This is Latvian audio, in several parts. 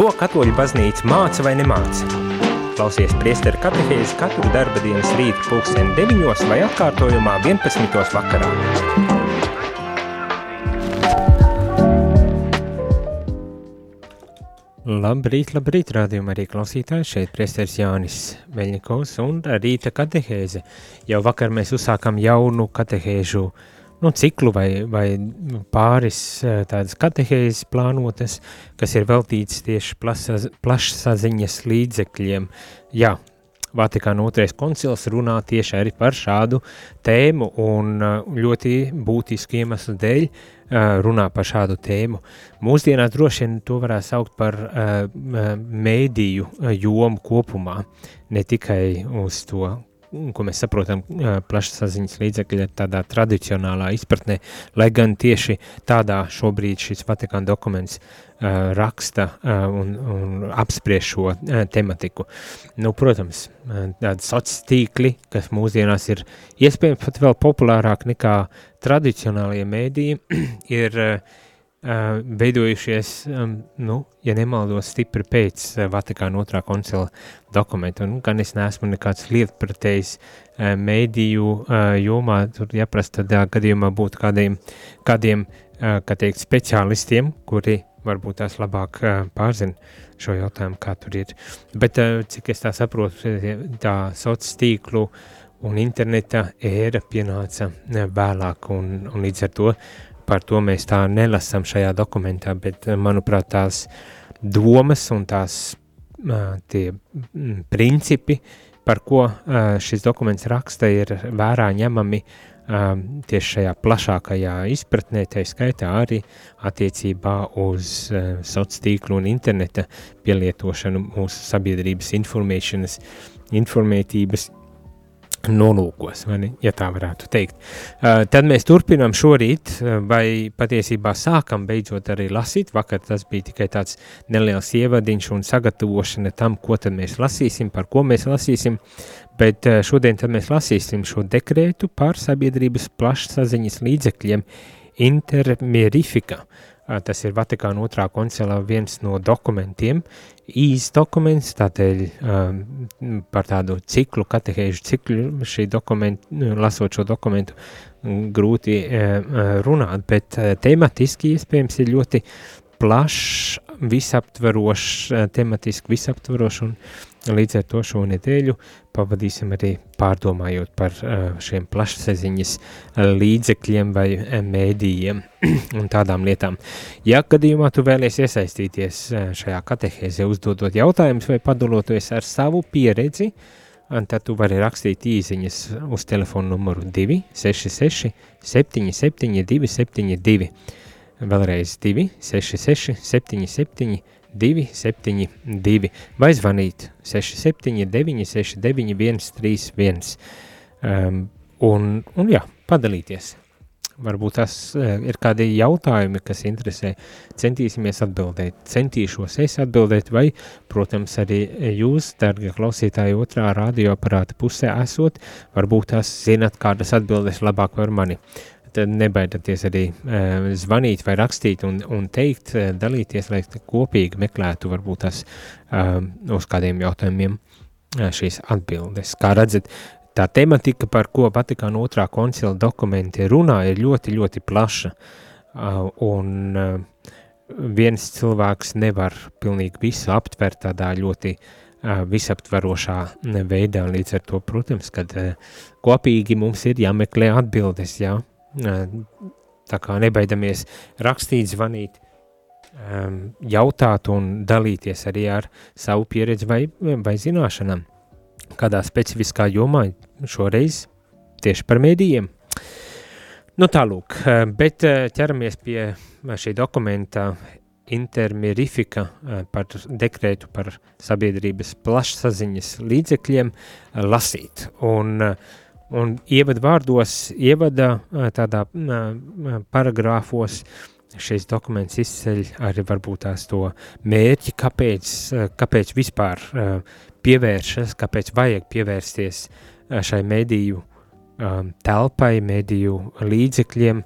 Ko katoļu baznīca māca vai nemāca? Klausies priesteru katehēzi katru darba dienas rītu pulksteni 9 vai atkārtojumā 11. vakarā. Labrīt, labrīt, rādījumā arī klausītāji, šeit priesteris Jānis Veļņikovs un rīta katehēze. Jau vakar mēs uzsākam jaunu katehēžu uh, nu, ciklu vai, vai pāris eh, tādas katehēzes plānotas, kas ir veltīts tieši plašsaziņas līdzekļiem. Jā, Vatikāna otrais koncils runā tieši arī par šādu tēmu un eh, ļoti būtisku iemeslu dēļ eh, runā par šādu tēmu. Mūsdienās droši vien to varētu saukt par mēdīju jomu kopumā, ne tikai uz to ko mēs saprotam plašsaziņas līdzekļi tādā tradicionālā izpratnē, lai gan tieši tādā šobrīd šis Vatikāna dokuments uh, raksta uh, un, un apspriež šo uh, tematiku. Nu, protams, tādi sociāli tīkli, kas mūsdienās ir iespējams pat vēl populārāk nekā tradicionālie mēdīji, ir uh, veidojušies, nu, ja nemaldos, stipri pēc Vatikāna otrā koncila dokumenta. Un, gan es neesmu nekāds lietpratējs mēdīju jomā, tur jāprast tādā gadījumā būtu kādiem, kādiem kā teikt, speciālistiem, kuri varbūt tās labāk pārzina šo jautājumu, kā tur ir. Bet, cik es tā saprotu, tā sociālo tīklu un interneta ēra pienāca vēlāk, un, un līdz ar to uh, par to mēs tā nelasam šajā dokumentā, bet, eh, manuprāt, tās domas un tās tie principi, par ko šis dokuments raksta, ir vērā ņemami tieši šajā plašākajā izpratnē, tā skaitā arī attiecībā uz sociālo tīklu un interneta pielietošanu mūsu sabiedrības informēšanas, informētības nolūkos, ne, ja tā varētu teikt. Uh, tad mēs turpinām šorīt, vai patiesībā sākam beidzot arī lasīt. Vakar tas bija tikai tāds neliels ievadiņš un sagatavošana tam, ko tad mēs lasīsim, par ko mēs lasīsim, bet uh, šodien tad mēs lasīsim šo dekrētu par sabiedrības plašsaziņas līdzekļiem intermierifika. Uh, tas ir Vatikāna otrā koncilā viens no dokumentiem, īsts dokuments, tādēļ um, par tādu ciklu, katehēžu ciklu šī dokumentu, lasot šo dokumentu, grūti uh, runāt, bet uh, tematiski iespējams ir ļoti plašs, visaptverošs, tematiski visaptverošs un līdz ar to šo nedēļu pavadīsim arī pārdomājot par šiem plašsaziņas līdzekļiem vai mēdījiem un tādām lietām. Ja gadījumā tu vēlies iesaistīties šajā katehēzē, uzdodot jautājumus vai padaloties ar savu pieredzi, tad tu vari rakstīt īsiņas uz telefonu numuru 266 77 272. Vēlreiz 266 77 272 vai zvanīt 679 691 31 um, un, un jā, padalīties. Varbūt tas uh, ir kādi jautājumi, kas interesē, centīsimies atbildēt, centīšos es atbildēt, vai, protams, arī jūs, dargie klausītāji, otrā radioaparāta pusē esot, varbūt tās zinat kādas atbildes labāk par mani tad nebaidieties arī uh, zvanīt vai rakstīt un, un teikt, uh, dalīties, lai kopīgi meklētu varbūt tās uh, uz kādiem jautājumiem uh, šīs atbildes. Kā redzat, tā tematika, par ko Vatikāna otrā koncila dokumenti runā, ir ļoti, ļoti plaša, uh, un uh, viens cilvēks nevar pilnīgi visu aptvert tādā ļoti uh, visaptverošā veidā, līdz ar to, protams, kad kopīgi mums ir jāmeklē atbildes, jā, tā kā nebaidamies rakstīt, zvanīt, jautāt un dalīties arī ar savu pieredzi vai, vai zināšanām. Kādā specifiskā jomā šoreiz tieši par mēdījiem. Nu tālūk, bet ķeramies pie šī dokumenta intermirifika par dekrētu par sabiedrības plašsaziņas līdzekļiem lasīt. Un uh, Un ievada vārdos, ievada tādā paragrāfos, šis dokuments izceļ arī varbūt tās to mērķi, kāpēc, kāpēc vispār pievēršas, kāpēc vajag pievērsties šai mediju telpai, mediju līdzekļiem,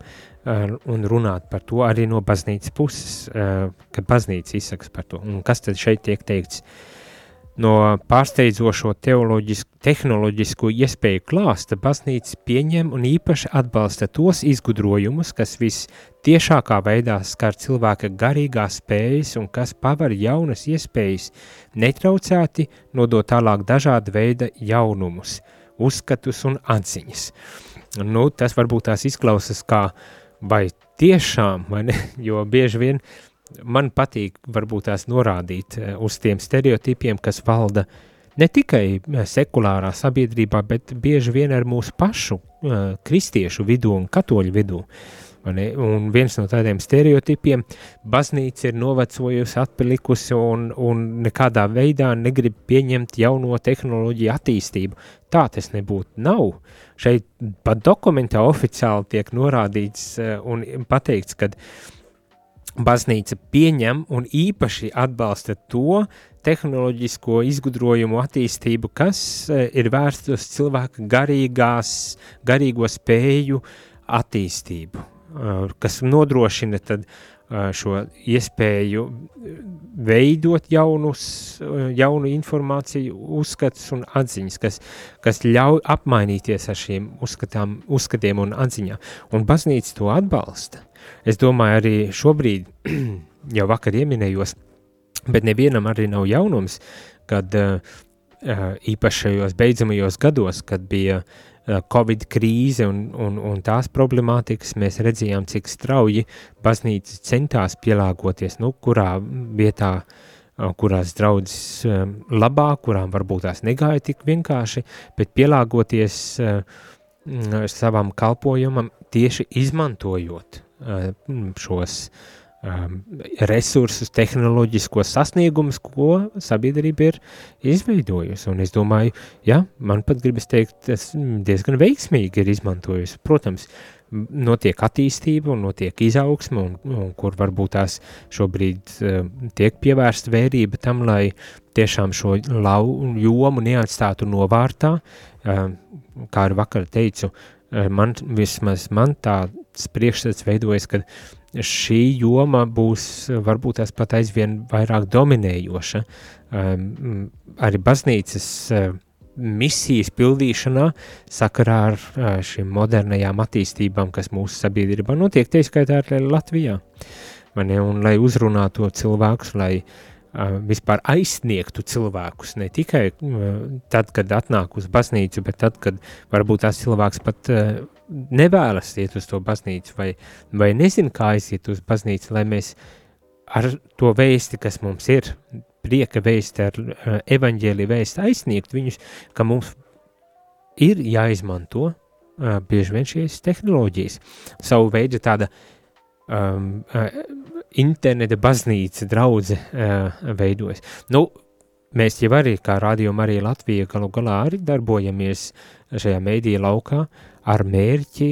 un runāt par to arī no baznīcas puses, kad baznīca izsaks par to. Un kas tad šeit tiek teikts? No pārsteidzošo tehnoloģisko iespēju klāsta baznīca pieņem un īpaši atbalsta tos izgudrojumus, kas vistiešākā veidā skar cilvēka garīgās spējas un kas paver jaunas iespējas, netraucēti nodot tālāk dažāda veida jaunumus, uzskatus un atziņas. Nu, tas varbūt tās izklausas kā vai tiešām, vai ne, jo bieži vien uh, man patīk varbūt tās norādīt eh, uz tiem stereotipiem, kas valda ne tikai eh, sekulārā sabiedrībā, bet bieži vien ar mūsu pašu uh, kristiešu vidū un katoļu vidū. Un viens no tādiem stereotipiem - baznīca ir novecojusi, atpalikusi un, un nekādā veidā negrib pieņemt jauno tehnoloģiju attīstību. Tā tas nebūtu. Nav. Šeit pat dokumentā oficiāli tiek norādīts un pateikts, ka uh, baznīca pieņem un īpaši atbalsta to tehnoloģisko izgudrojumu attīstību, kas e, ir vērsts uz cilvēka garīgās, garīgo spēju attīstību, e, kas nodrošina tad šo iespēju veidot jaunus, jaunu informāciju, uzskatus un atziņas, kas, kas ļauj apmainīties ar šiem uzskatām, uzskatiem un atziņām. Un baznīca to atbalsta. Es domāju, arī šobrīd, jau vakar ieminējos, bet nevienam arī nav jaunums, kad īpašajos beidzamajos gados, kad bija uh, Covid krīze un, un, un tās problemātikas, mēs redzējām, cik strauji baznīca centās pielāgoties, nu, kurā vietā, uh, kurās draudzes um, labāk, kurām varbūt tās negāja tik vienkārši, bet pielāgoties uh, savam kalpojumam tieši izmantojot Eh, šos um, resursus, tehnoloģiskos sasniegumus, ko sabiedrība ir izveidojusi. Un es domāju, ja, man pat gribas teikt, tas diezgan veiksmīgi ir izmantojusi. Protams, notiek attīstība un notiek izaugsme, un, un kur varbūt tās šobrīd uh, tiek pievērsta vērība tam, lai tiešām šo lau, jomu neatstātu novārtā. Uh, kā arī vakar teicu, uh, man vismaz man tā priekšstats veidojas, ka šī joma būs varbūt tās pat aizvien vairāk dominējoša. Um, arī baznīcas uh, misijas pildīšanā sakarā ar uh, šīm modernajām attīstībām, kas mūsu sabiedrībā notiek, tieskaitā arī Latvijā. Mani, un lai uzrunātu cilvēkus, lai uh, vispār aizsniegtu cilvēkus, ne tikai uh, tad, kad atnāk uz baznīcu, bet tad, kad varbūt tās cilvēks pat uh, nevēlas iet uz to baznīcu, vai, vai nezina, kā aiziet uz baznīcu, lai mēs ar to vēsti, kas mums ir, prieka vēsti, ar uh, evaņģēlī vēsti aizsniegt viņus, ka mums ir jāizmanto uh, bieži vien šīs tehnoloģijas. Savu veidu tāda um, uh, interneta baznīca draudze uh, veidojas. Nu, mēs jau arī, kā rādījuma arī Latvija, galu galā arī darbojamies šajā mēdīja laukā, uh, ar mērķi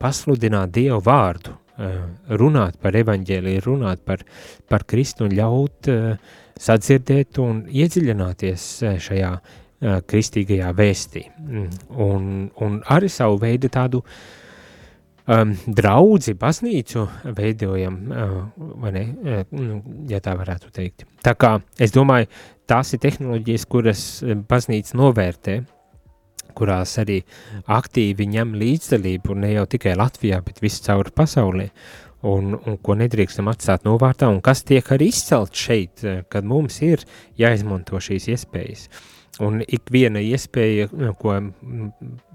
pasludināt Dievu vārdu, uh, runāt par evaņģēliju, runāt par, par Kristu un ļaut uh, sadzirdēt un iedziļināties uh, šajā uh, kristīgajā vēstī. Mm, un, un arī savu veidu tādu um, draudzi, baznīcu veidojam, uh, vai ne, uh, ja tā varētu teikt. Tā kā es domāju, tās ir tehnoloģijas, kuras baznīca novērtē, kurās arī aktīvi ņem līdzdalību ne jau tikai Latvijā, bet viscaur pasaulē, un, un ko nedrīkstam atstāt novārtā, un kas tiek arī izcelt šeit, eh, kad mums ir jāizmanto šīs iespējas. Un ik viena iespēja, ko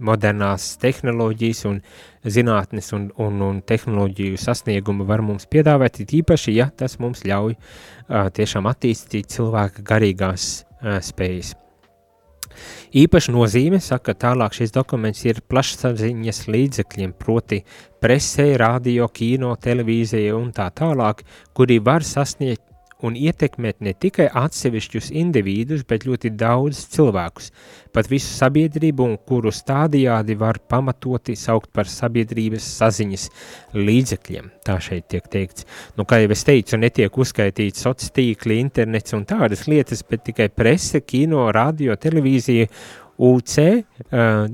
modernās tehnoloģijas un zinātnes un, un, un tehnoloģiju sasnieguma var mums piedāvāt, ir īpaši, ja tas mums ļauj uh, tiešām attīstīt cilvēka garīgās uh, spējas. Īpaša nozīme, saka tālāk, šis dokuments ir plašsaziņas līdzekļiem, proti presē, radio, kino, televīzija un tā tālāk, kuri var sasniegt un ietekmēt ne tikai atsevišķus individus, bet ļoti daudz cilvēkus, pat visu sabiedrību, un kuru stādījādi var pamatoti saukt par sabiedrības saziņas līdzekļiem. Tā šeit tiek teikts. Nu, kā jau es teicu, netiek uzskaitīts sociāli tīkli, internets un tādas lietas, bet tikai prese, kino, radio, televīzija, UC, uh,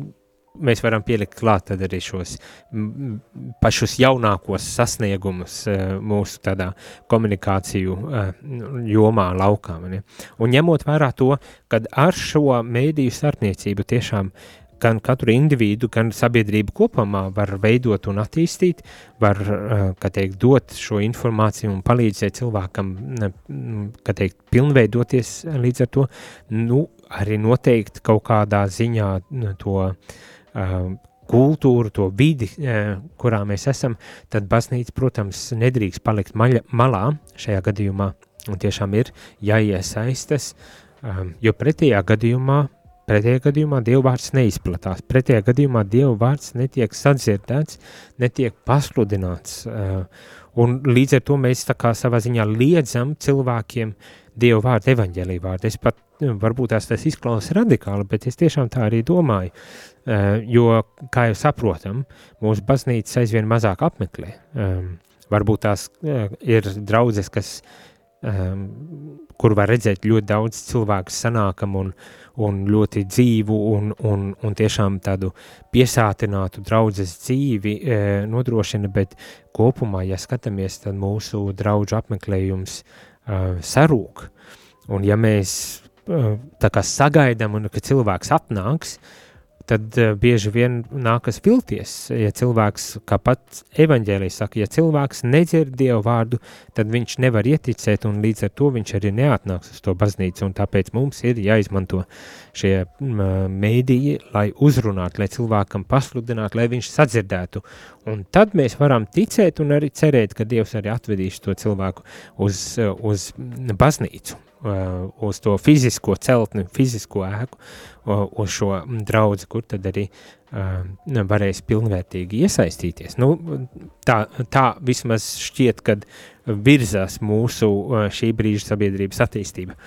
mēs varam pielikt klāt arī šos pašus jaunākos sasniegumus mūsu tādā komunikāciju jomā laukā. Ne? Un ņemot vērā to, kad ar šo mēdīju starpniecību tiešām gan katru individu, gan sabiedrību kopumā var veidot un attīstīt, var, kā teikt, dot šo informāciju un palīdzēt cilvēkam, kā teikt, pilnveidoties līdz ar to, nu, arī noteikti kaut kādā ziņā to uh, kultūru, to vidi, uh, kurā mēs esam, tad baznīca, protams, nedrīkst palikt maļa, malā šajā gadījumā, un tiešām ir jāiesaistas, um, jo pretējā gadījumā Pretējā gadījumā Dieva vārds neizplatās, pretējā gadījumā Dieva vārds netiek sadzirdēts, netiek pasludināts, uh, un līdz ar to mēs tā kā savā ziņā liedzam cilvēkiem Dieva vārdu, evaņģēlī vārdu. Es pat, nu, varbūt tās tas izklausās radikāli, bet es tiešām tā arī domāju, uh, jo, kā jau saprotam, mūsu baznīcas aizvien mazāk apmeklē. Um, varbūt tās uh, ir draudzes, kas, um, kur var redzēt ļoti daudz cilvēku sanākam un, un ļoti dzīvu un, un, un tiešām tādu piesātinātu draudzes dzīvi e, nodrošina, bet kopumā, ja skatāmies, tad mūsu draudžu apmeklējums e, sarūk. Un ja mēs e, tā kā sagaidām, un ka cilvēks atnāks, tad uh, bieži vien nākas vilties. Ja cilvēks, kā pats evaņģēlijas saka, ja cilvēks nedzird Dievu vārdu, tad viņš nevar ieticēt, un līdz ar to viņš arī neatnāks uz to baznīcu, un tāpēc mums ir jāizmanto šie mēdīji, lai uzrunātu, lai cilvēkam pasludinātu, lai viņš sadzirdētu, un tad mēs varam ticēt un arī cerēt, ka Dievs arī atvedīs to cilvēku uz, uz baznīcu. Uh, uz to fizisko celtni, fizisko ēku, uz šo draudzi, kur tad arī uh, varēs pilnvērtīgi iesaistīties. Nu, tā, tā vismaz šķiet, kad virzās mūsu uh, šī brīža sabiedrības attīstība,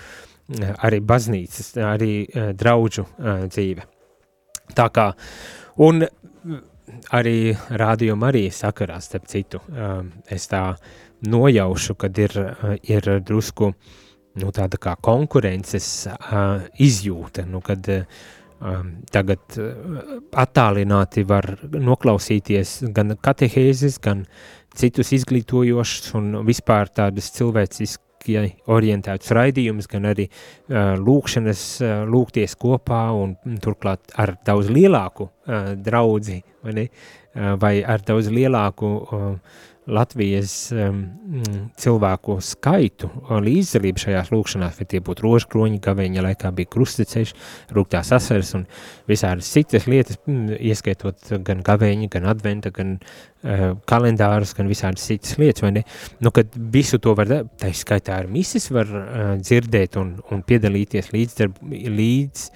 arī baznīcas, arī draudžu dzīve. Tā kā, un arī rādījuma arī sakarā, starp citu, es tā nojaušu, kad ir, ir drusku uh, nu, tāda kā konkurences uh, izjūta, nu, kad uh, tagad uh, attālināti var noklausīties gan katehēzes, gan citus izglītojošus un vispār tādas cilvēciskas orientētus raidījumus, gan arī uh, lūkšanas, uh, lūgties kopā un turklāt ar daudz lielāku uh, draudzi, vai, ne? uh, vai ar daudz lielāku uh, Latvijas um, cilvēku skaitu līdzdalību šajās lūkšanās, vai tie būtu rožkroņi, gavēņa laikā bija krusteceļš, rūgtās asaras un visādas citas lietas, ieskaitot gan gavēņi, gan adventa, gan uh, kalendārus, gan visādas citas lietas, vai ne? Nu, kad visu to var, tā skaitā ar misis var uh, dzirdēt un, un piedalīties līdz, līdz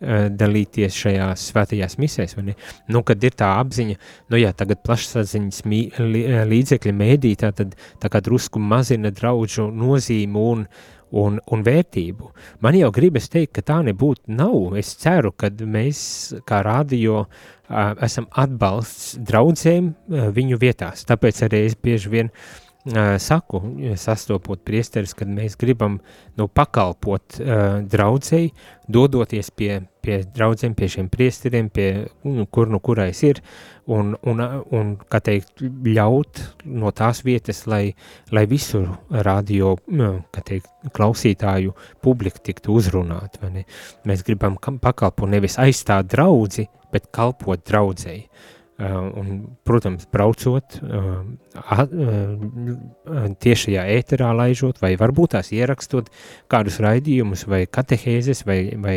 dalīties šajās svētajās misēs, vai ne? Nu, kad ir tā apziņa, nu jā, tagad plašsaziņas eh, līdzekļi mēdī, tā tad tā kā drusku mazina draudžu nozīmu un, un, un vērtību. Man jau gribas teikt, ka tā nebūtu nav. Es ceru, ka mēs kā radio uh, esam atbalsts draudzēm viņu vietās, tāpēc arī es bieži vien uh, saku, sastopot priesteris, kad mēs gribam nu, pakalpot uh, draudzēji, dodoties pie, pie draudzēm, pie šiem priesteriem, pie nu, kur nu kurais ir, un, un, un kā teikt, ļaut no tās vietas, lai, lai visur radio, kā teikt, klausītāju publika tiktu uzrunāt, vai ne? Mēs gribam pakalpot nevis aizstāt draudzi, bet kalpot draudzēji. Uh, un, protams, braucot uh, uh, tiešajā ēterā, laižot, vai varbūt tās ierakstot kādus raidījumus, vai katehēzes, vai, vai,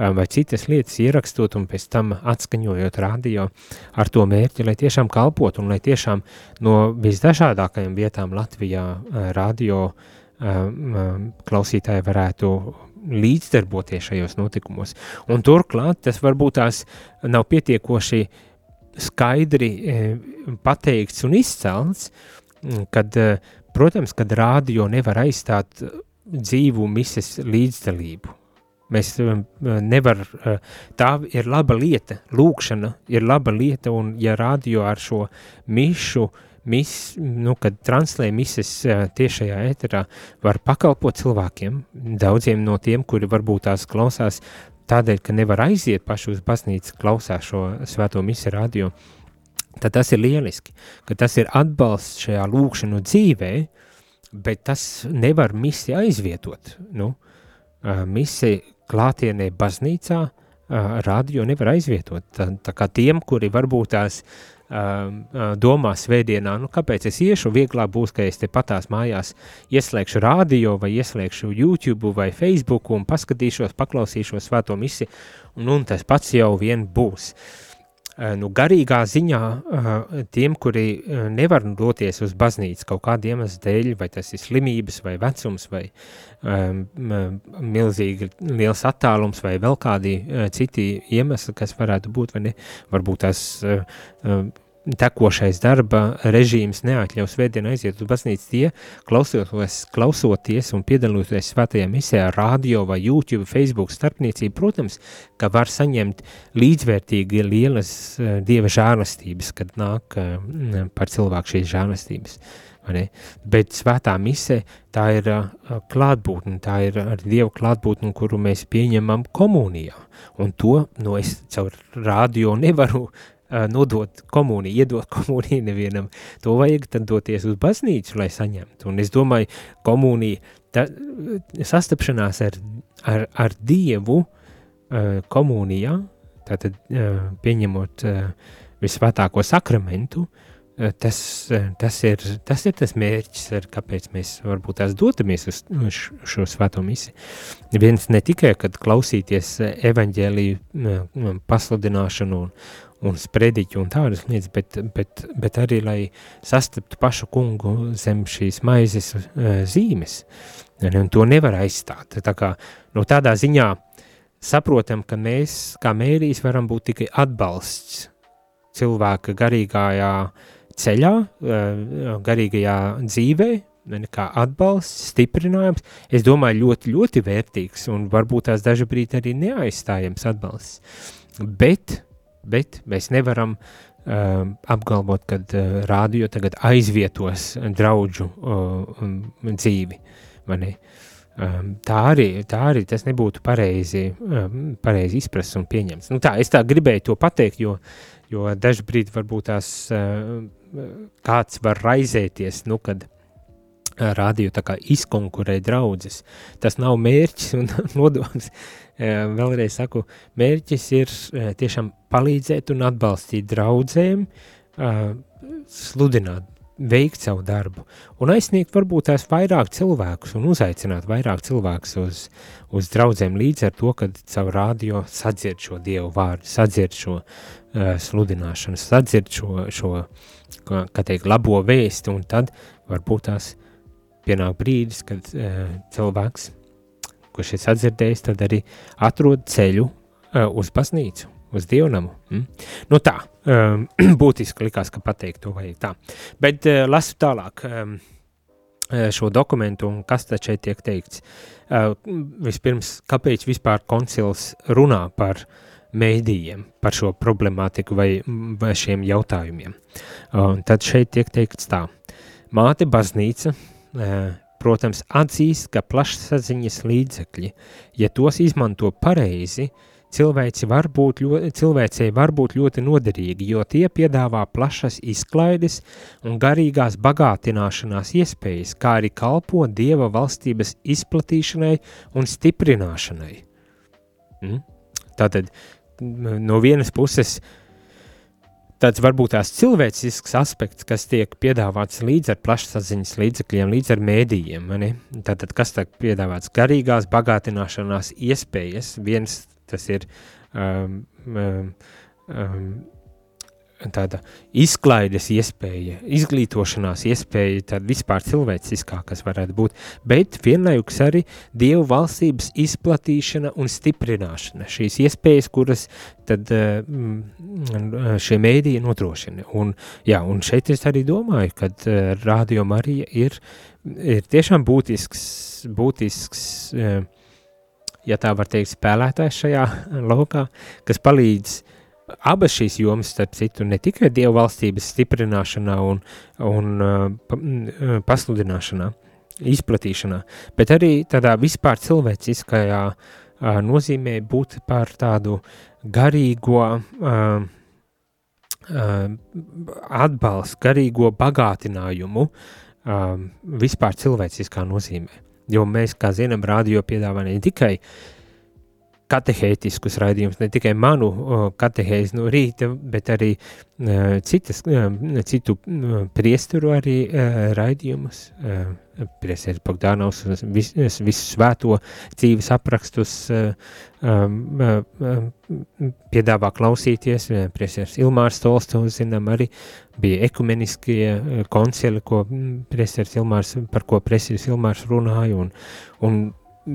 vai citas lietas, ierakstot un pēc tam atskaņojot radio ar to mērķi, lai tiešām kalpot un lai tiešām no visdažādākajām vietām Latvijā radio klausītāji varētu līdzdarboties šajos notikumos. Un turklāt tas varbūt tās nav pietiekoši uh, skaidri e, pateikts un izcelts, kad, e, protams, kad rādio nevar aizstāt dzīvu mises līdzdalību. Mēs e, nevar, tā ir laba lieta, lūkšana ir laba lieta, un ja rādio ar šo mišu, mis, nu, kad translē mises tiešajā ēterā, var pakalpot cilvēkiem, daudziem no tiem, kuri varbūt tās klausās tādēļ, ka nevar aiziet paši uz baznīcu, klausās šo svēto misi radio, tad tas ir lieliski, ka tas ir atbalsts šajā lūkšanu dzīvē, bet tas nevar misi aizvietot. Nu, misi klātienē baznīcā radio nevar aizvietot. Tā, tā kā tiem, kuri varbūt tās domā svētdienā, nu kāpēc es iešu, vieglāk būs, ka es te patās mājās ieslēgšu radio vai ieslēgšu YouTube vai Facebook un paskatīšos, paklausīšos svēto misi, un, un tas pats jau vien būs. Nu, garīgā ziņā tiem, kuri nevar doties uz baznīcu kaut kāda iemesla dēļ, vai tas ir slimības, vai vecums, vai um, milzīgi liels attālums, vai vēl kādi citi iemesli, kas varētu būt, vai ne, varbūt tas uh, tekošais darba režīms neatļauj svētdienu aiziet uz baznīcu, tie klausoties, klausoties un piedaloties svētajā misijā, radio vai YouTube, Facebook starpniecību, protams, ka var saņemt līdzvērtīgi lielas uh, dieva žālastības, kad nāk uh, par cilvēku šīs žālastības. Bet svētā mise tā ir uh, klātbūtne, tā ir ar Dievu klātbūtne, kuru mēs pieņemam komunijā. Un to no es caur radio nevaru uh, nodot komuniju, iedot komuniju nevienam. To vajag tad doties uz baznīcu, lai saņemtu. Un es domāju, komunija, ta, sastapšanās ar, ar, ar Dievu komunijā, tātad pieņemot visvētāko sakramentu, tas, tas, ir, tas ir tas mērķis, ar kāpēc mēs varbūt tās dodamies uz šo svēto misiju. Viens ne tikai, kad klausīties evaņģēliju pasludināšanu un, un sprediķu un tādas lietas, bet, bet, bet arī, lai sastaptu pašu kungu zem šīs maizes uh, zīmes, un to nevar aizstāt. Tā kā, no tādā ziņā saprotam, ka mēs, kā mērīs, varam būt tikai atbalsts cilvēka garīgajā ceļā, uh, garīgajā dzīvē, kā atbalsts, stiprinājums, es domāju, ļoti, ļoti vērtīgs un varbūt tās daži brīdi arī neaizstājams atbalsts. Bet bet mēs nevaram uh, apgalvot, ka uh, rādio tagad aizvietos draudžu uh, dzīvi. Um, tā, arī, tā arī tas nebūtu pareizi, um, pareizi izprasts un pieņemts. Nu tā, es tā gribēju to pateikt, jo, jo dažbrīd varbūt tās uh, kāds var raizēties, nu, kad uh, kā izkonkurē draudzes. Tas nav mērķis un nodoms vēlreiz saku, mērķis ir tiešām palīdzēt un atbalstīt draudzēm, sludināt, veikt savu darbu un aizsniegt varbūt tās vairāk cilvēkus un uzaicināt vairāk cilvēkus uz, uz draudzēm līdz ar to, kad savu radio sadzird šo Dievu vārdu, sadzird šo uh, sludināšanu, sadzird šo, šo kā teikt, labo vēstu un tad varbūt tās pienāk brīdis, kad uh, cilvēks kurš ir sadzirdējis, tad arī atrod ceļu uh, uz baznīcu, uz dievnamu. Mm? Nu tā, um, būtiski likās, ka pateikt to vajag tā. Bet uh, lasu tālāk um, šo dokumentu un kas tad šeit tiek teikts. Uh, vispirms, kāpēc vispār koncils runā par mēdījiem, par šo problemātiku vai, vai šiem jautājumiem. Uh, tad šeit tiek teikts tā. Māte baznīca uh, protams, atzīst, ka plašsaziņas līdzekļi, ja tos izmanto pareizi, cilvēci var būt ļoti, cilvēcei var būt ļoti noderīgi, jo tie piedāvā plašas izklaides un garīgās bagātināšanās iespējas, kā arī kalpo Dieva valstības izplatīšanai un stiprināšanai. Mm? Tātad no vienas puses uh, tāds varbūt tās cilvēcisks aspekts, kas tiek piedāvāts līdz ar plašsaziņas līdzekļiem, līdz ar mēdījiem. Tātad, kas tiek piedāvāts garīgās bagātināšanās iespējas, viens tas ir um, um, um, tāda izklaides iespēja, izglītošanās iespēja, tāda vispār cilvēciskā, kas varētu būt, bet vienlaikus arī Dievu valstības izplatīšana un stiprināšana, šīs iespējas, kuras tad uh, šie mēdīji nodrošina. Un, jā, un šeit es arī domāju, ka uh, Radio Marija ir, ir tiešām būtisks, būtisks ja tā var teikt, spēlētājs šajā lokā, kas palīdz abas šīs jomas, starp citu, ne tikai dievu valstības stiprināšanā un, un uh, uh, pasludināšanā, izplatīšanā, bet arī tādā vispār cilvēciskajā nozīmē būt par tādu garīgo uh, atbalstu, garīgo bagātinājumu vispār cilvēciskā nozīmē. Jo mēs, kā zinām, rādio piedāvā ne tikai uh, katehētiskus raidījumus, ne tikai manu katehēzi no rīta, bet arī uh, citas, uh, citu uh, priesturu arī raidījumus. Priesteris Bogdanovs vis, visu svēto dzīves aprakstus piedāvā klausīties. Priesteris Ilmārs Tolstovs, zinām, arī bija ekumeniskie koncili, ko priesteris Ilmārs, par ko priesteris Ilmārs runāja, un, un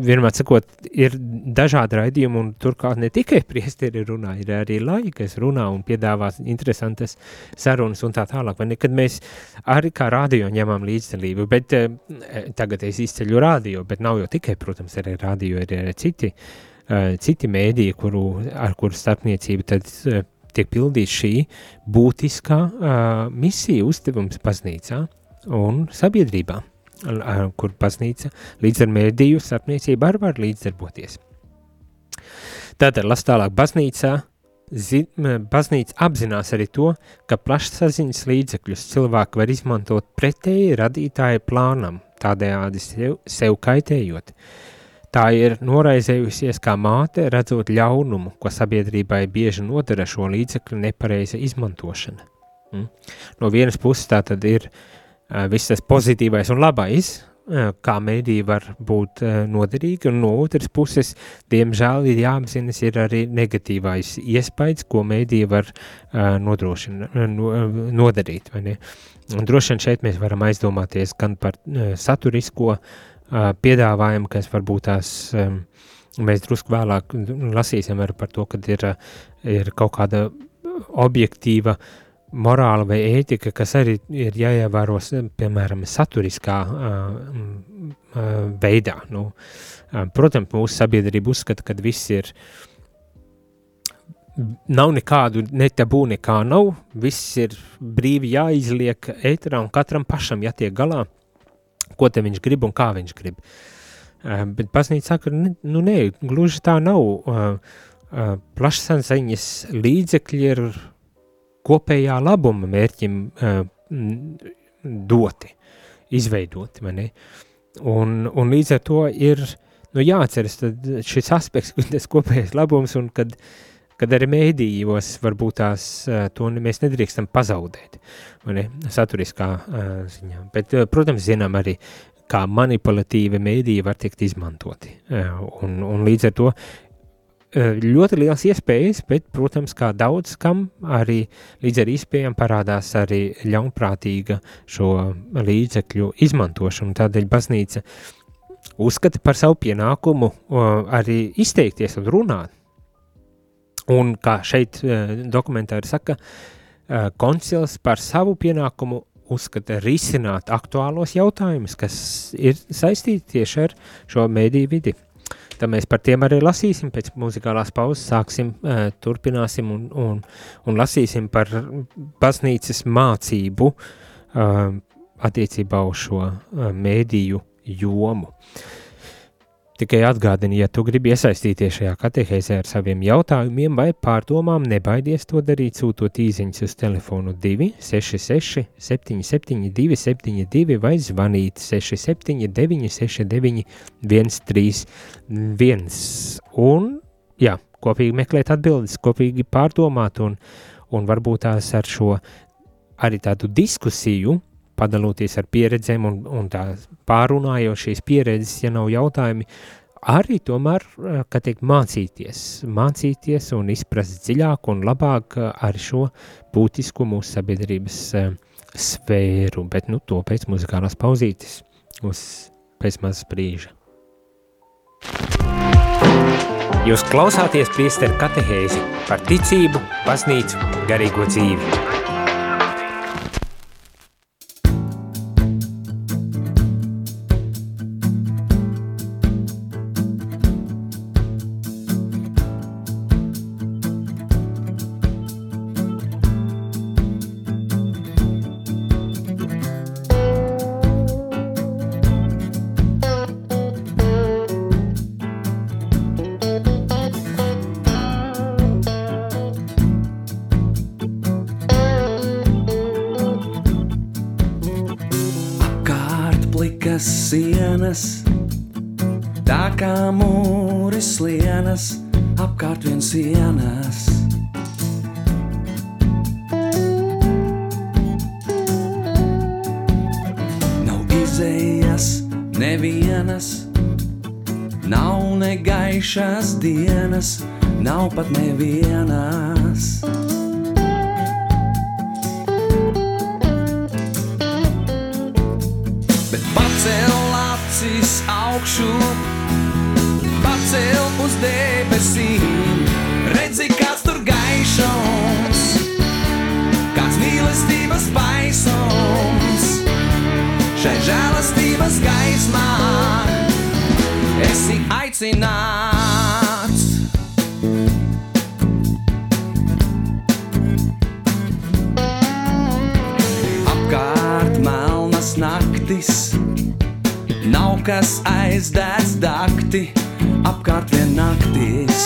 vienmēr sakot, ir dažādi raidījumi, un turklāt ne tikai priesteri runā, ir arī laiki, kas runā un piedāvā interesantas sarunas un tā tālāk. Vai ne, kad mēs arī kā radio ņemam līdzdalību, bet eh, tagad es izceļu radio, bet nav jau tikai, protams, arī radio, ir arī citi, eh, citi mēdī, kuru, ar kuru starpniecību tad eh, tiek pildīt šī būtiskā misija uzdevums baznīcā un sabiedrībā kur baznīca līdz ar mēdīju starpniecību arī var līdzdarboties. Tātad, las tālāk, baznīcā, zi, baznīca apzinās arī to, ka plašsaziņas līdzekļus cilvēki var izmantot pretēji radītāja plānam, tādējādi sev, sev kaitējot. Tā ir noraizējusies kā māte, redzot ļaunumu, ko sabiedrībai bieži nodara šo līdzekļu nepareiza izmantošana. Mm. No vienas puses tā tad ir uh, viss tas pozitīvais un labais, eh, kā mēdī var būt eh, noderīgi, un no otras puses, diemžēl, ir jāapzinas ir arī negatīvais iespējas, ko mēdī var nodarīt? Un droši vien šeit mēs varam aizdomāties gan par saturisko piedāvājumu, kas varbūt tās mēs drusku vēlāk lasīsim par to, kad ir, ir kaut kāda objektīva uh, morāla vai ētika, kas arī ir jāievēro, piemēram, saturiskā uh, uh, veidā. Nu, uh, protams, mūsu sabiedrība uzskata, ka viss ir, nav nekādu netabū, nekā nav, viss ir brīvi jāizliek ēterā un katram pašam jātiek galā, ko viņš grib un kā viņš grib. Uh, bet baznīca saka, ne, nu nē, gluži tā nav. Uh, uh, plašsaziņas līdzekļi ir kopējā labuma mērķim uh, doti, izveidoti? Un, un līdz ar to ir, nu jāatceras šis aspekts, tas kopējais labums, un kad, kad arī mēdījos varbūt tās, uh, to mēs nedrīkstam pazaudēt, ne, saturiskā uh, ziņā. Bet, protams, zinām arī, kā manipulatīvi mēdīji var tikt izmantoti. Uh, un, un līdz ar to Eh, ļoti liels iespējas, bet, protams, kā daudz kam arī līdz ar iespējām parādās arī ļaunprātīga šo līdzekļu izmantošana. Tādēļ baznīca uzskata par savu pienākumu arī izteikties un runāt. Un kā šeit eh, dokumentā ir saka, eh, koncils par savu pienākumu uzskata risināt aktuālos jautājumus, kas ir saistīti tieši ar šo mēdīju vidi. Tad mēs par tiem arī lasīsim pēc muzikālās pauzes, sāksim, turpināsim un, un, un lasīsim par baznīcas mācību attiecībā uz šo mēdīju jomu. Tikai atgādini, ja tu gribi iesaistīties šajā katehēzē ar saviem jautājumiem vai pārdomām, nebaidies to darīt, sūtot īsiņas uz telefonu 266 772 72 vai zvanīt 679 69 131. Un, jā, kopīgi meklēt atbildes, kopīgi pārdomāt un, un varbūt tās ar šo arī tādu diskusiju padaloties ar pieredzēm un, un tā pārunājot šīs pieredzes, ja nav jautājumi, arī tomēr, eh, ka tiek mācīties, mācīties un izprast dziļāk un labāk eh, ar šo būtisku mūsu sabiedrības uh, sfēru, bet nu to pēc muzikālās pauzītes uz pēc mazas brīža. Jūs klausāties priesteru katehēzi par ticību, baznīcu, garīgo dzīvi. Dienas, nav pat nevienas. Kas aizdēts dakti, apkārt vien naktis.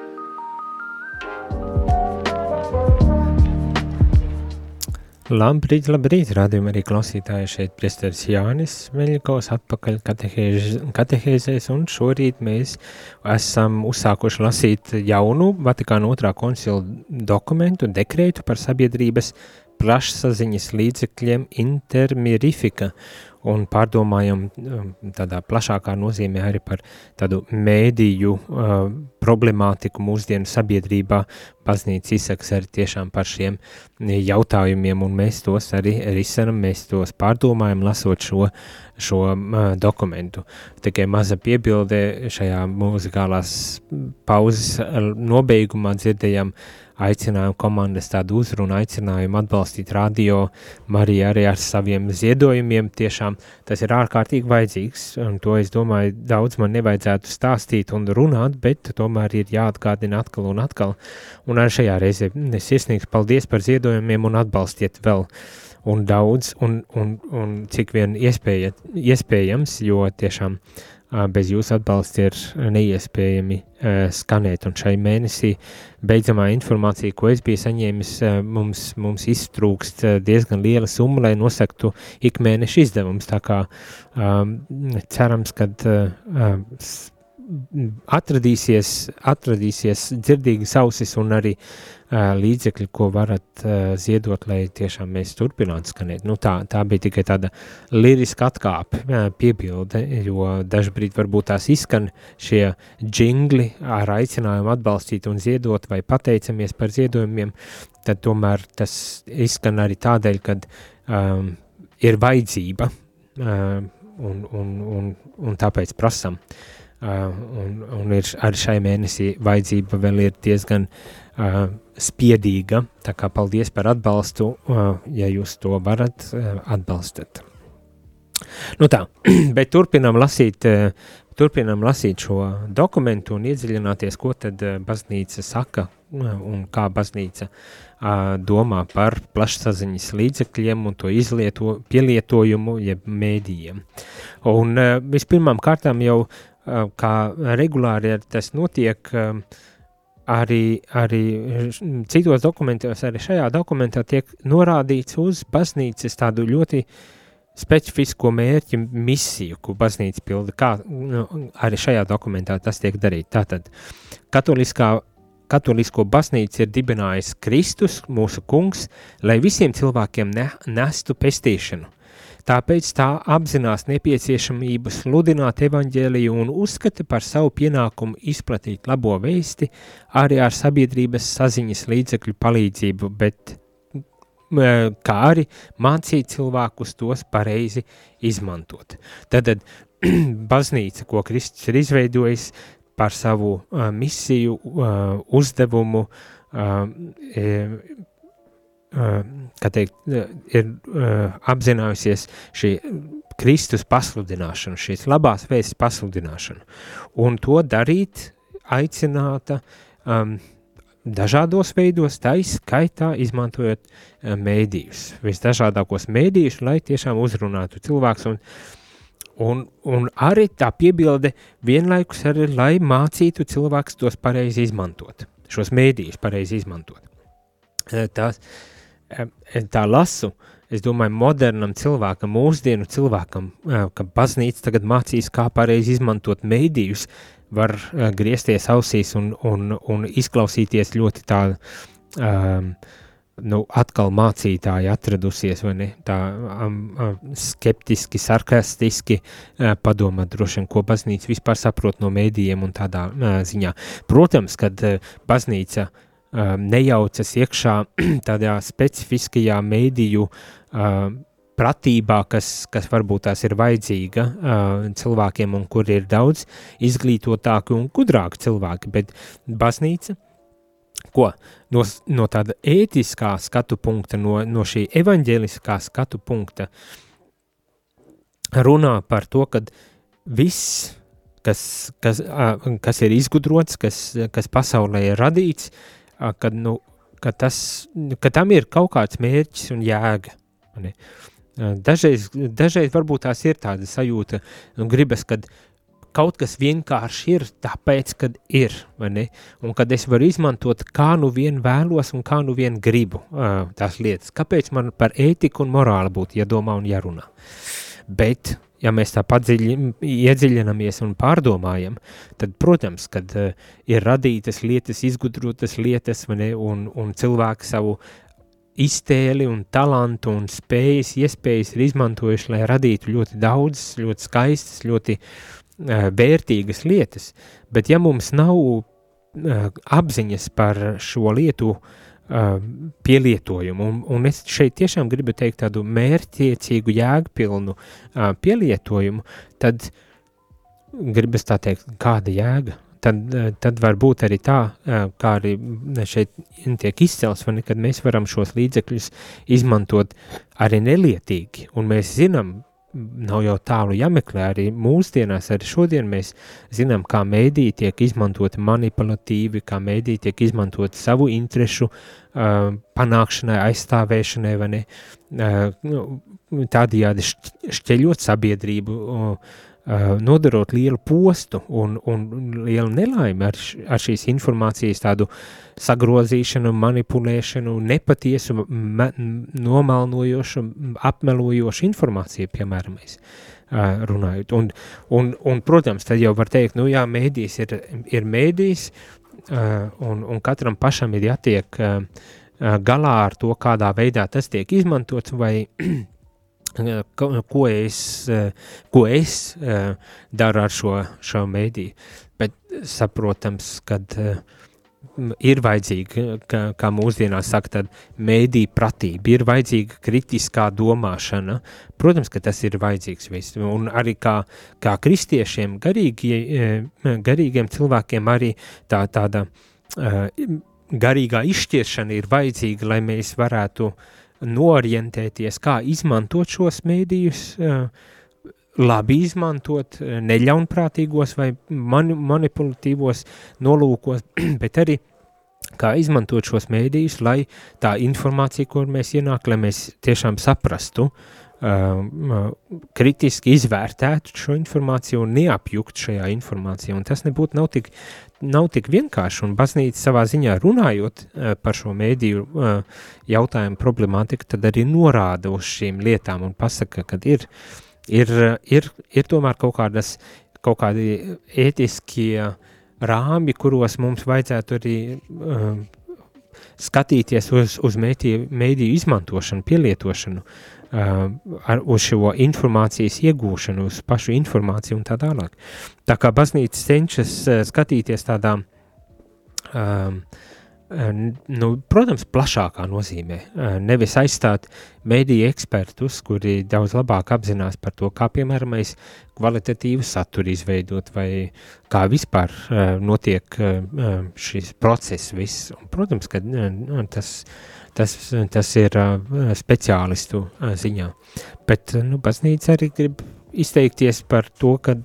Labrīt, labrīt, rādījumā arī klausītāji šeit priesteris Jānis Meļikovs atpakaļ katehēzēs, un šorīt mēs esam uzsākuši lasīt jaunu Vatikāna otrā koncila dokumentu, dekrētu par sabiedrības plašsaziņas līdzekļiem intermirifika un pārdomājam um, tādā plašākā nozīmē arī par tādu mēdīju uh, problemātiku mūsdienu sabiedrībā. Baznīca izsaks arī tiešām par šiem jautājumiem, un mēs tos arī risinam, mēs tos pārdomājam, lasot šo, šo uh, dokumentu. Tikai maza piebilde šajā muzikālās pauzes nobeigumā dzirdējām uh, aicinājumu komandas tādu uzrunu, aicinājumu atbalstīt radio Mariju arī ar saviem ziedojumiem. Tiešām tas ir ārkārtīgi vajadzīgs, un to es domāju, daudz man nevajadzētu stāstīt un runāt, bet tomēr ir jāatgādina atkal un atkal. Un arī šajā reizē es iesniegšu paldies par ziedojumiem un atbalstiet vēl un daudz, un, un, un cik vien iespēja, iespējams, jo tiešām bez jūsu atbalsta ir neiespējami skanēt. Un šai mēnesī beidzamā informācija, ko es biju saņēmis, mums, mums iztrūkst diezgan liela summa, lai nosaktu ikmēneša izdevums. Tā kā cerams, ka atradīsies, atradīsies dzirdīgas ausis un arī uh, līdzekļi, ko varat uh, ziedot, lai tiešām mēs turpinātu skanēt. Nu, tā, tā bija tikai tāda liriska atkāpe, uh, piebilde, jo dažbrīd varbūt tās izskan šie džingli ar aicinājumu atbalstīt un ziedot vai pateicamies par ziedojumiem, tad tomēr tas izskan arī tādēļ, kad um, ir vajadzība uh, un, un, un, un tāpēc prasam. Uh, un, un ir arī šai mēnesī vajadzība vēl ir diezgan uh, spiedīga. Tā kā paldies par atbalstu, uh, ja jūs to varat uh, atbalstat. Nu tā, bet turpinām lasīt, uh, turpinām lasīt šo dokumentu un iedziļināties, ko tad uh, baznīca saka uh, un kā baznīca uh, domā par plašsaziņas līdzekļiem un to izlieto, pielietojumu jeb mēdījiem. Un uh, vispirmām kārtām jau uh, kā regulāri tas notiek, arī, arī citos dokumentos, arī šajā dokumentā tiek norādīts uz baznīcas tādu ļoti specifisko mērķi, misiju, ko baznīca pilda, kā nu, arī šajā dokumentā tas tiek darīt. Tātad, katoliskā katolisko baznīcu ir dibinājis Kristus, mūsu kungs, lai visiem cilvēkiem ne, nestu pestīšanu. Tāpēc tā apzinās nepieciešamību sludināt evaņģēliju un uzskata par savu pienākumu izplatīt labo vēsti arī ar sabiedrības saziņas līdzekļu palīdzību, bet kā arī mācīt cilvēkus tos pareizi izmantot. Tad baznīca, ko Kristus ir izveidojis par savu misiju, uzdevumu, kā teikt, ir apzinājusies šī Kristus pasludināšanu, šīs labās vēstis pasludināšanu, un to darīt aicināta um, dažādos veidos, tā izskaitā izmantojot um, mēdījus, visdažādākos mēdījus, lai tiešām uzrunātu cilvēks, un, un, un arī tā piebilde vienlaikus arī, lai mācītu cilvēks tos pareizi izmantot, šos mēdījus pareizi izmantot. Tās, uh, tā lasu, es domāju, modernam cilvēkam, mūsdienu cilvēkam, ka baznīca tagad mācīs, kā pareizi izmantot mēdījus, var griezties ausīs un, un, un izklausīties ļoti tā, um, nu, atkal mācītāji atradusies, vai ne, tā um, um, skeptiski, sarkastiski uh, padomāt droši vien, ko baznīca vispār saprot no mēdījiem un tādā uh, ziņā. Protams, kad uh, baznīca uh, nejaucas iekšā tādā specifiskajā mēdīju um, pratībā, kas, kas varbūt tās ir vajadzīga uh, cilvēkiem un kur ir daudz izglītotāki un gudrāki cilvēki, bet baznīca, ko no, no tāda ētiskā skatu punkta, no, no šī evaņģēliskā skatu punkta runā par to, ka viss, kas, kas, uh, kas ir izgudrots, kas, kas pasaulē ir radīts, uh, ka, nu, ka, tas, ka tam ir kaut kāds mērķis un jēga. Ne? Dažreiz, dažreiz varbūt tās ir tāda sajūta, un gribas, kad kaut kas vienkārši ir tāpēc, kad ir, un kad es varu izmantot kā nu vien vēlos un kā nu vien gribu uh, tās lietas. Kāpēc man par ētiku un morāli būtu jādomā un jārunā? Bet ja mēs tā padziļi, iedziļinamies un pārdomājam, tad, protams, kad uh, ir radītas lietas, izgudrotas lietas, ne, un, un cilvēki savu iztēli un talantu un spējas, iespējas ir izmantojuši, lai radītu ļoti daudzas, ļoti skaistas, ļoti uh, vērtīgas lietas. Bet ja mums nav uh, apziņas par šo lietu uh, pielietojumu, un, un es šeit tiešām gribu teikt tādu mērķiecīgu, jēgpilnu uh, pielietojumu, tad gribas tā teikt, kāda jēga? Tad, tad var būt arī tā, kā arī šeit tiek izcels, vai ne, kad mēs varam šos līdzekļus izmantot arī nelietīgi, un mēs zinām, nav jau tālu jāmeklē arī mūsdienās, arī šodien mēs zinām, kā mēdī tiek izmantoti manipulatīvi, kā mēdī tiek izmantoti savu interešu uh, panākšanai, aizstāvēšanai, vai ne, uh, tādījādi šķeļot sabiedrību, uh, nodarot lielu postu un, un lielu nelaimi ar, ar šīs informācijas tādu sagrozīšanu, manipulēšanu, nepatiesu, me, nomalnojošu, apmelojošu informāciju, piemēram, mēs uh, runājot. Un, un, un, protams, tad jau var teikt, nu jā, mēdīs ir, ir mēdīs, uh, un, un katram pašam ir jātiek galā ar to, kādā veidā tas tiek izmantots, vai ko es, ko es daru ar šo, šo mēdīju. Bet saprotams, ka ir vajadzīga, kā, kā mūsdienās saka, tad mēdī pratība, ir vajadzīga kritiskā domāšana. Protams, ka tas ir vajadzīgs viss. Un arī kā, kā kristiešiem, garīgi, garīgiem cilvēkiem arī tā, tāda garīgā izšķiešana ir vajadzīga, lai mēs varētu uh, norientēties, kā izmantot šos mēdījus, labi izmantot, neļaunprātīgos vai mani, manipulatīvos nolūkos, bet arī kā izmantot šos mēdījus, lai tā informācija, kur mēs ienāk, lai mēs tiešām saprastu, uh, kritiski izvērtētu šo informāciju un neapjukt šajā informācijā. Un tas nebūtu nav tik, nav tik vienkārši, un baznīca savā ziņā runājot uh, par šo mēdīju uh, jautājumu problemātiku, tad arī norāda uz šīm lietām un pasaka, ka ir, ir, ir, ir tomēr kaut kādas, kaut kādi ētiskie rāmi, kuros mums vajadzētu arī uh, skatīties uz, uz mēdīju izmantošanu, pielietošanu, uh, Uh, ar, uz šo informācijas iegūšanu, uz pašu informāciju un tā tālāk. Tā kā baznīca cenšas uh, skatīties tādā, um, uh, nu, protams, plašākā nozīmē, nevis aizstāt mediju ekspertus, kuri daudz labāk apzinās par to, kā, piemēram, kvalitatīvu saturu izveidot vai kā vispār notiek šis process viss. Un, protams, ka tas tas, tas ir speciālistu ziņā. Bet nu, baznīca arī grib izteikties par to, ka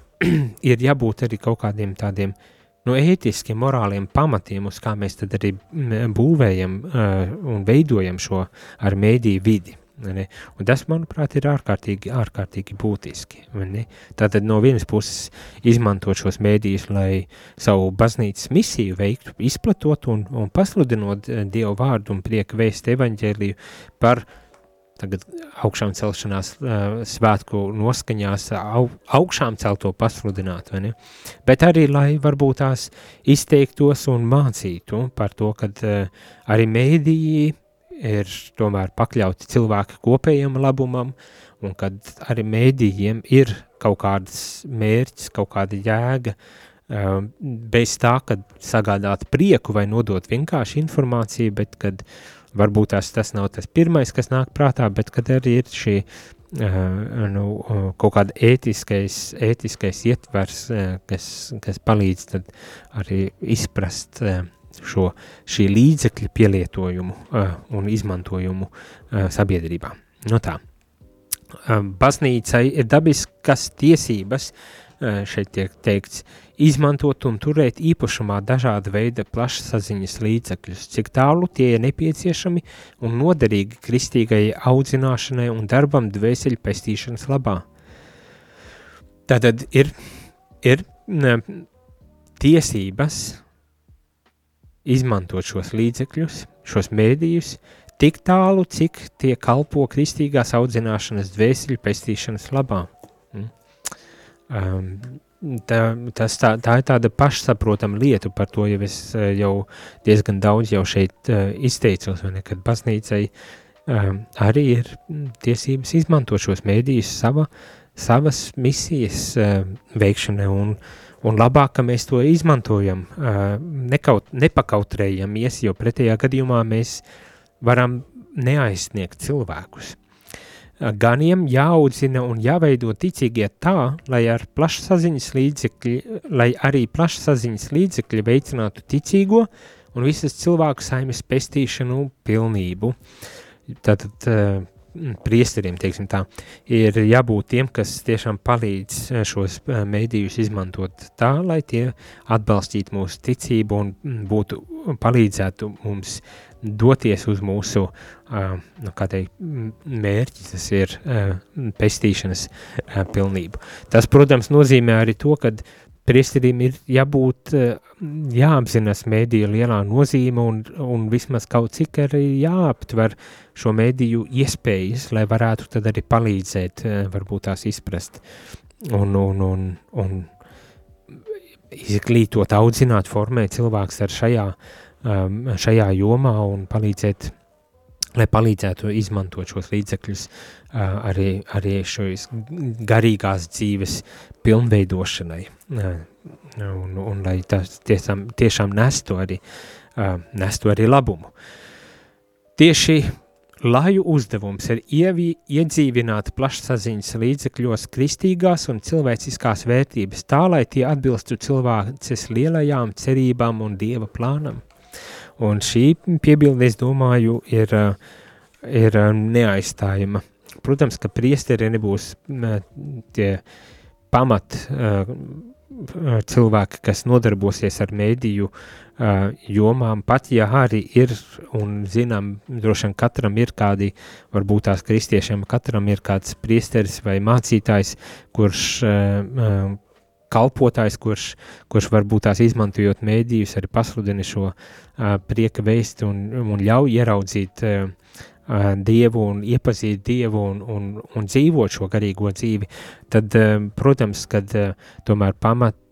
ir jābūt arī kaut kādiem tādiem nu, ētiskiem, morāliem pamatiem, uz kā mēs tad arī būvējam un veidojam šo ar mēdīju vidi. Tas, manuprāt, ir ārkārtīgi, ārkārtīgi būtiski. Tātad no vienas puses izmantot šos mēdījus, lai savu baznīcas misiju veiktu, izplatot un, un pasludinot eh, Dievu vārdu un prieku vēst evaņģēliju par tagad augšām celšanās uh, svētku noskaņās au, augšām celto pasludināt, vai ne? Bet arī, lai varbūt tās izteiktos un mācītu par to, kad uh, arī mēdīji ir tomēr pakļauti cilvēku kopējam labumam, un kad arī mēdījiem ir kaut kāds mērķis, kaut kāda jēga, um, bez tā, kad sagādāt prieku vai nodot vienkārši informāciju, bet kad varbūt tās tas nav tas pirmais, kas nāk prātā, bet kad arī ir šī uh, nu, kaut kāda ētiskais, ētiskais ietvers, uh, kas, kas palīdz arī izprast uh, šo šī līdzekļa pielietojumu uh, un izmantojumu uh, sabiedrībā. No tā. Uh, baznīcai ir dabiskas tiesības, šeit tiek teikts, izmantot un turēt īpašumā dažāda veida plašsaziņas līdzekļus, cik tālu tie ir nepieciešami un noderīgi kristīgai audzināšanai un darbam dvēseļu pestīšanas labā. Tātad ir, ir ne, tiesības izmantot šos līdzekļus, šos mēdījus, tik tālu, cik tie kalpo kristīgās audzināšanas dvēseli pestīšanas labā. Mm. Um, tā, tas tā, tā ir tāda pašsaprotama lieta, par to jau es uh, jau diezgan daudz jau šeit uh, izteicos, vai ne, kad baznīcai uh, arī ir tiesības izmantot šos mēdījus sava, savas misijas uh, veikšanai un, un labāk, ka mēs to izmantojam, nekaut, nepakautrējamies, jo pretējā gadījumā mēs varam neaizsniegt cilvēkus. Ganiem jāaudzina un jāveido ticīgie tā, lai, ar līdzekļi, lai arī plašsaziņas līdzekļi veicinātu ticīgo un visas cilvēku saimes pestīšanu pilnību. Tātad priesteriem, teiksim tā, ir jābūt tiem, kas tiešām palīdz šos mēdījus izmantot tā, lai tie atbalstītu mūsu ticību un būtu palīdzētu mums doties uz mūsu uh, nu, teikt, mērķi, tas ir pestīšanas pilnību. Tas, protams, nozīmē arī to, ka priesteriem ir jābūt, uh, jāapzinās mēdīja lielā nozīme un, un vismaz kaut cik arī jāaptver šo mēdīju iespējas, lai varētu tad arī palīdzēt, uh, varbūt tās izprast un, un, un, un izglītot, audzināt, formēt cilvēks ar šajā um, šajā jomā un palīdzēt, lai palīdzētu izmantot šos līdzekļus uh, arī, arī šīs garīgās dzīves pilnveidošanai uh, un, un lai tas tiešām, tiešām nestu arī, uh, nestu arī labumu. Tieši Laju uzdevums ir ievī, iedzīvināt plašsaziņas līdzekļos kristīgās un cilvēciskās vērtības tā, lai tie atbilstu cilvēces lielajām cerībām un dieva plānam. Un šī piebilde, es domāju, ir, ir neaizstājama. Protams, ka priesteri nebūs tie pamat cilvēki, kas nodarbosies ar mēdīju jomām, pat ja arī ir, un zinām, droši vien katram ir kādi, varbūt tās kristiešiem, katram ir kāds priesteris vai mācītājs, kurš kalpotājs, kurš, kurš varbūt tās izmantojot mēdījus, arī pasludina šo uh, prieka vēsti un, un ļauj ieraudzīt uh, Dievu un iepazīt Dievu un, un, un dzīvot šo garīgo dzīvi, tad, uh, protams, kad uh, tomēr pamats,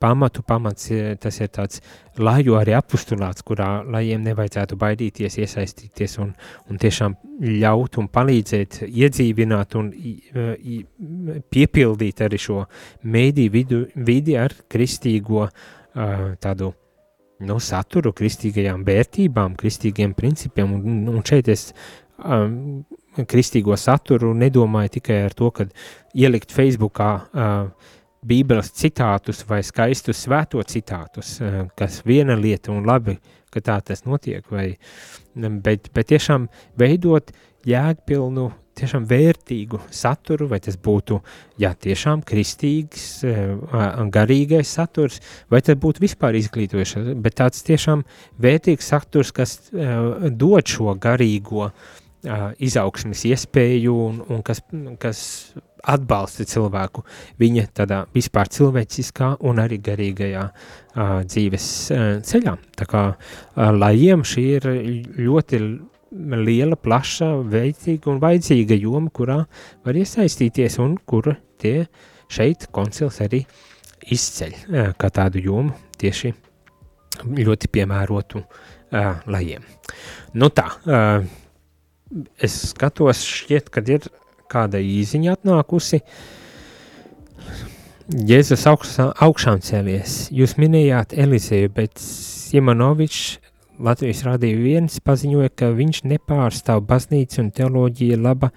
pamatu pamats tas ir tāds laju arī apustulāts, kurā lajiem nevajadzētu baidīties, iesaistīties un, un tiešām ļaut un palīdzēt iedzīvināt un piepildīt arī šo mēdī vidu, vidi ar kristīgo tādu nu, saturu, kristīgajām vērtībām, kristīgiem principiem, un, un šeit es um, kristīgo saturu nedomāju tikai ar to, ka ielikt Facebookā uh, bībeles citātus vai skaistus svēto citātus, uh, kas viena lieta un labi, ka tā tas notiek, vai, bet, bet tiešām veidot jēgpilnu tiešām vērtīgu saturu, vai tas būtu, jā, tiešām kristīgs, eh, garīgais saturs, vai tas būtu vispār izglītojuši, bet tāds tiešām vērtīgs saturs, kas uh, dod šo garīgo uh, izaugsmes iespēju un, un kas, kas atbalsta cilvēku viņa tādā vispār cilvēciskā un arī garīgajā uh, dzīves uh, ceļā. Tā kā uh, lajiem šī ir ļoti liela, plaša, veicīga un vajadzīga joma, kurā var iesaistīties un kur tie šeit koncils arī izceļ kā tādu jomu tieši ļoti piemērotu uh, lajiem. Nu tā, uh, es skatos šķiet, kad ir kāda īziņa atnākusi. Jēzus augšā, augšām cēlies. Jūs minējāt Elizeju, bet Simonovičs Latvijas Rādio 1 paziņoja, ka viņš nepārstāv baznīcu un teoloģija laba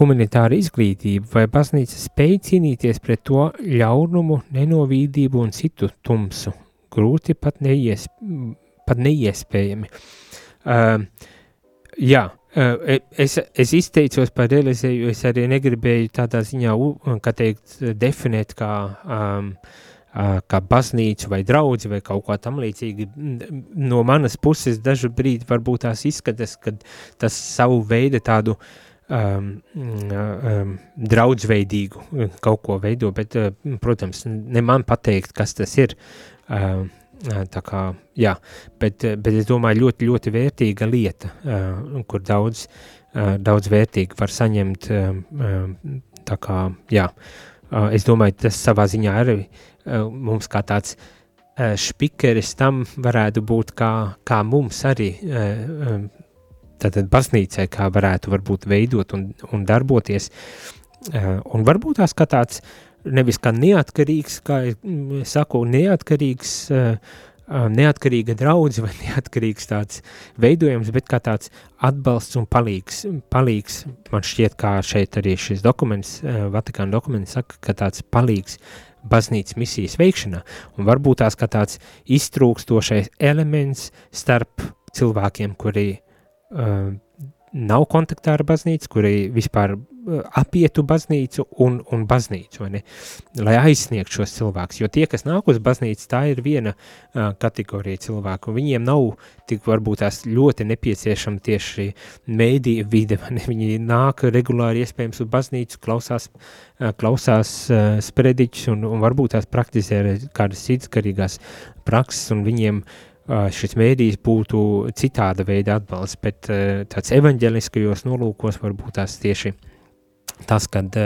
humanitāra izglītība, vai baznīca spēj cīnīties pret to ļaunumu, nenovīdību un citu tumsu. Grūti pat, neies, pat neiespējami. Uh, jā, uh, es, es izteicos par realizēju, es arī negribēju tādā ziņā, kā teikt, definēt kā um, kā baznīcu vai draugu vai kaut ko tam līdzīgi. No manas puses dažu brīdi varbūt tās izskatās, ka tas savu veidu tādu um, um, draudzveidīgu kaut ko veido, bet, uh, protams, ne man pateikt, kas tas ir. Um, tā kā, jā, bet, bet es domāju, ļoti, ļoti vērtīga lieta, uh, kur daudz, uh, daudz vērtīgi var saņemt, uh, tā kā, jā, uh, es domāju, tas savā ziņā arī uh, mums kā tāds uh, špikeris tam varētu būt kā, kā mums arī, uh, tātad baznīcai, kā varētu varbūt veidot un, un darboties, uh, un varbūt tās kā tāds, nevis kā neatkarīgs, kā es saku, neatkarīgs neatkarīga draudze vai neatkarīgs tāds veidojums, bet kā tāds atbalsts un palīgs. palīgs man šķiet, kā šeit arī šis dokuments, Vatikāna dokuments saka, ka tāds palīgs baznīcas misijas veikšanā, un varbūt tās kā tāds iztrūkstošais elements starp cilvēkiem, kuri uh, nav kontaktā ar baznīcu, kuri vispār apietu baznīcu un, un baznīcu, ne? lai aizsniegtu šos cilvēkus. Jo tie, kas nāk uz baznīcu, tā ir viena uh, kategorija cilvēku. Viņiem nav tik varbūt tās ļoti nepieciešama tieši mēdīja vide. Viņi nāk regulāri iespējams uz baznīcu, klausās, uh, klausās uh, sprediķus un, un varbūt tās praktizē kādas citas garīgās prakses un viņiem šis mēdījis būtu citāda veida atbalsts, bet tāds evaņģeliskajos nolūkos varbūt tās tieši tas, kad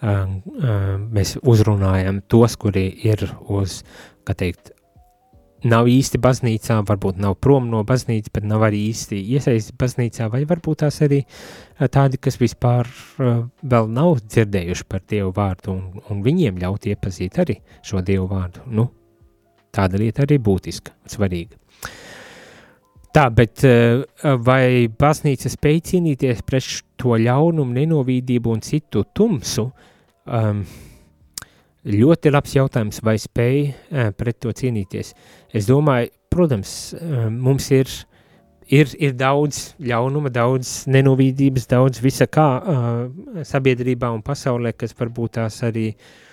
mēs uzrunājam tos, kuri ir uz, kā teikt, nav īsti baznīcā, varbūt nav prom no baznīcas, bet nav arī īsti iesaisti baznīcā, vai varbūt tās arī tādi, kas vispār vēl nav dzirdējuši par Dievu vārdu, un, un viņiem ļaut iepazīt arī šo Dievu vārdu. Nu, tāda lieta arī būtiska un svarīga. Tā, bet eh, vai baznīca spēj cīnīties pret to ļaunumu, nenovīdību un citu tumsu? Um, ļoti labs jautājums, vai spēj uh, pret to cīnīties. Es domāju, protams, uh, mums ir, ir, ir daudz ļaunuma, daudz nenovīdības, daudz visa kā uh, sabiedrībā un pasaulē, kas varbūt tās arī uh,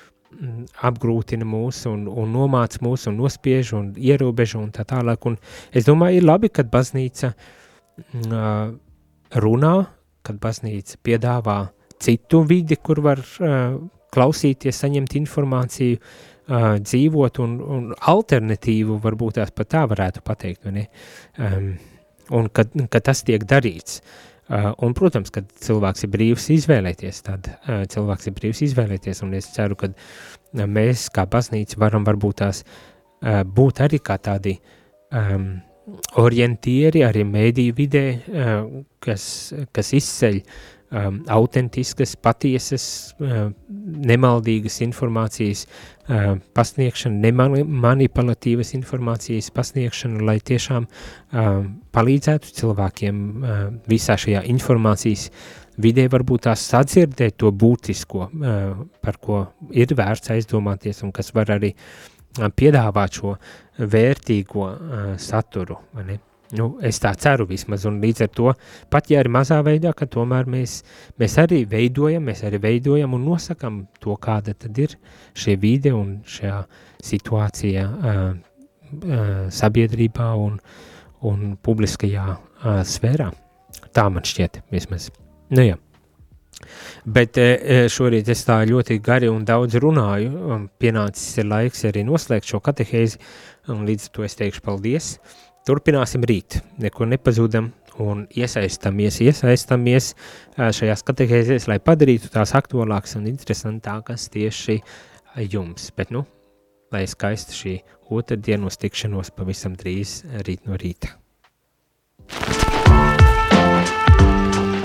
apgrūtina mūs un, un nomāca mūs un nospiež un ierobežo un tā tālāk. Un es domāju, ir labi, kad baznīca uh, runā, kad baznīca piedāvā citu vidi, kur var uh, klausīties, saņemt informāciju, uh, dzīvot un, un alternatīvu varbūt tās pat tā varētu pateikt, vai ne? Um, un kad, kad tas tiek darīts. Uh, un, protams, kad cilvēks ir brīvs izvēlēties, tad uh, cilvēks ir brīvs izvēlēties, un es ceru, ka uh, mēs kā baznīca varam varbūt tās uh, būt arī kā tādi um, orientieri arī mēdīju vidē, uh, kas, kas izceļ um, autentiskas, patiesas, uh, nemaldīgas informācijas uh, pasniegšana, nemanipulatīvas informācijas pasniegšana, lai tiešām uh, palīdzētu cilvēkiem uh, visā šajā informācijas vidē varbūt tās sadzirdēt to būtisko, uh, par ko ir vērts aizdomāties un kas var arī piedāvāt šo vērtīgo uh, saturu, vai ne? Nu, es tā ceru vismaz, un līdz ar to, pat ja ir mazā veidā, ka tomēr mēs, mēs arī veidojam, mēs arī veidojam un nosakam to, kāda tad ir šie vide un šajā situācijā uh, uh, sabiedrībā un, un publiskajā uh, sfērā. Tā man šķiet, vismaz. Nu jā. Bet šorīt es tā ļoti gari un daudz runāju, un pienācis ir laiks arī noslēgt šo katehēzi, un līdz to es teikšu paldies. Turpināsim rīt, nekur nepazudam un iesaistamies, iesaistamies šajās katehēzēs, lai padarītu tās aktuālākas un interesantākas tieši jums. Bet, nu, lai skaista šī otra dienas tikšanos pavisam drīz rīt no rīta.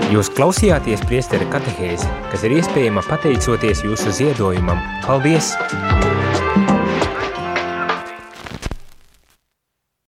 Jūs klausījāties priestera katehēzi, kas ir iespējama pateicoties jūsu ziedojumam. Paldies!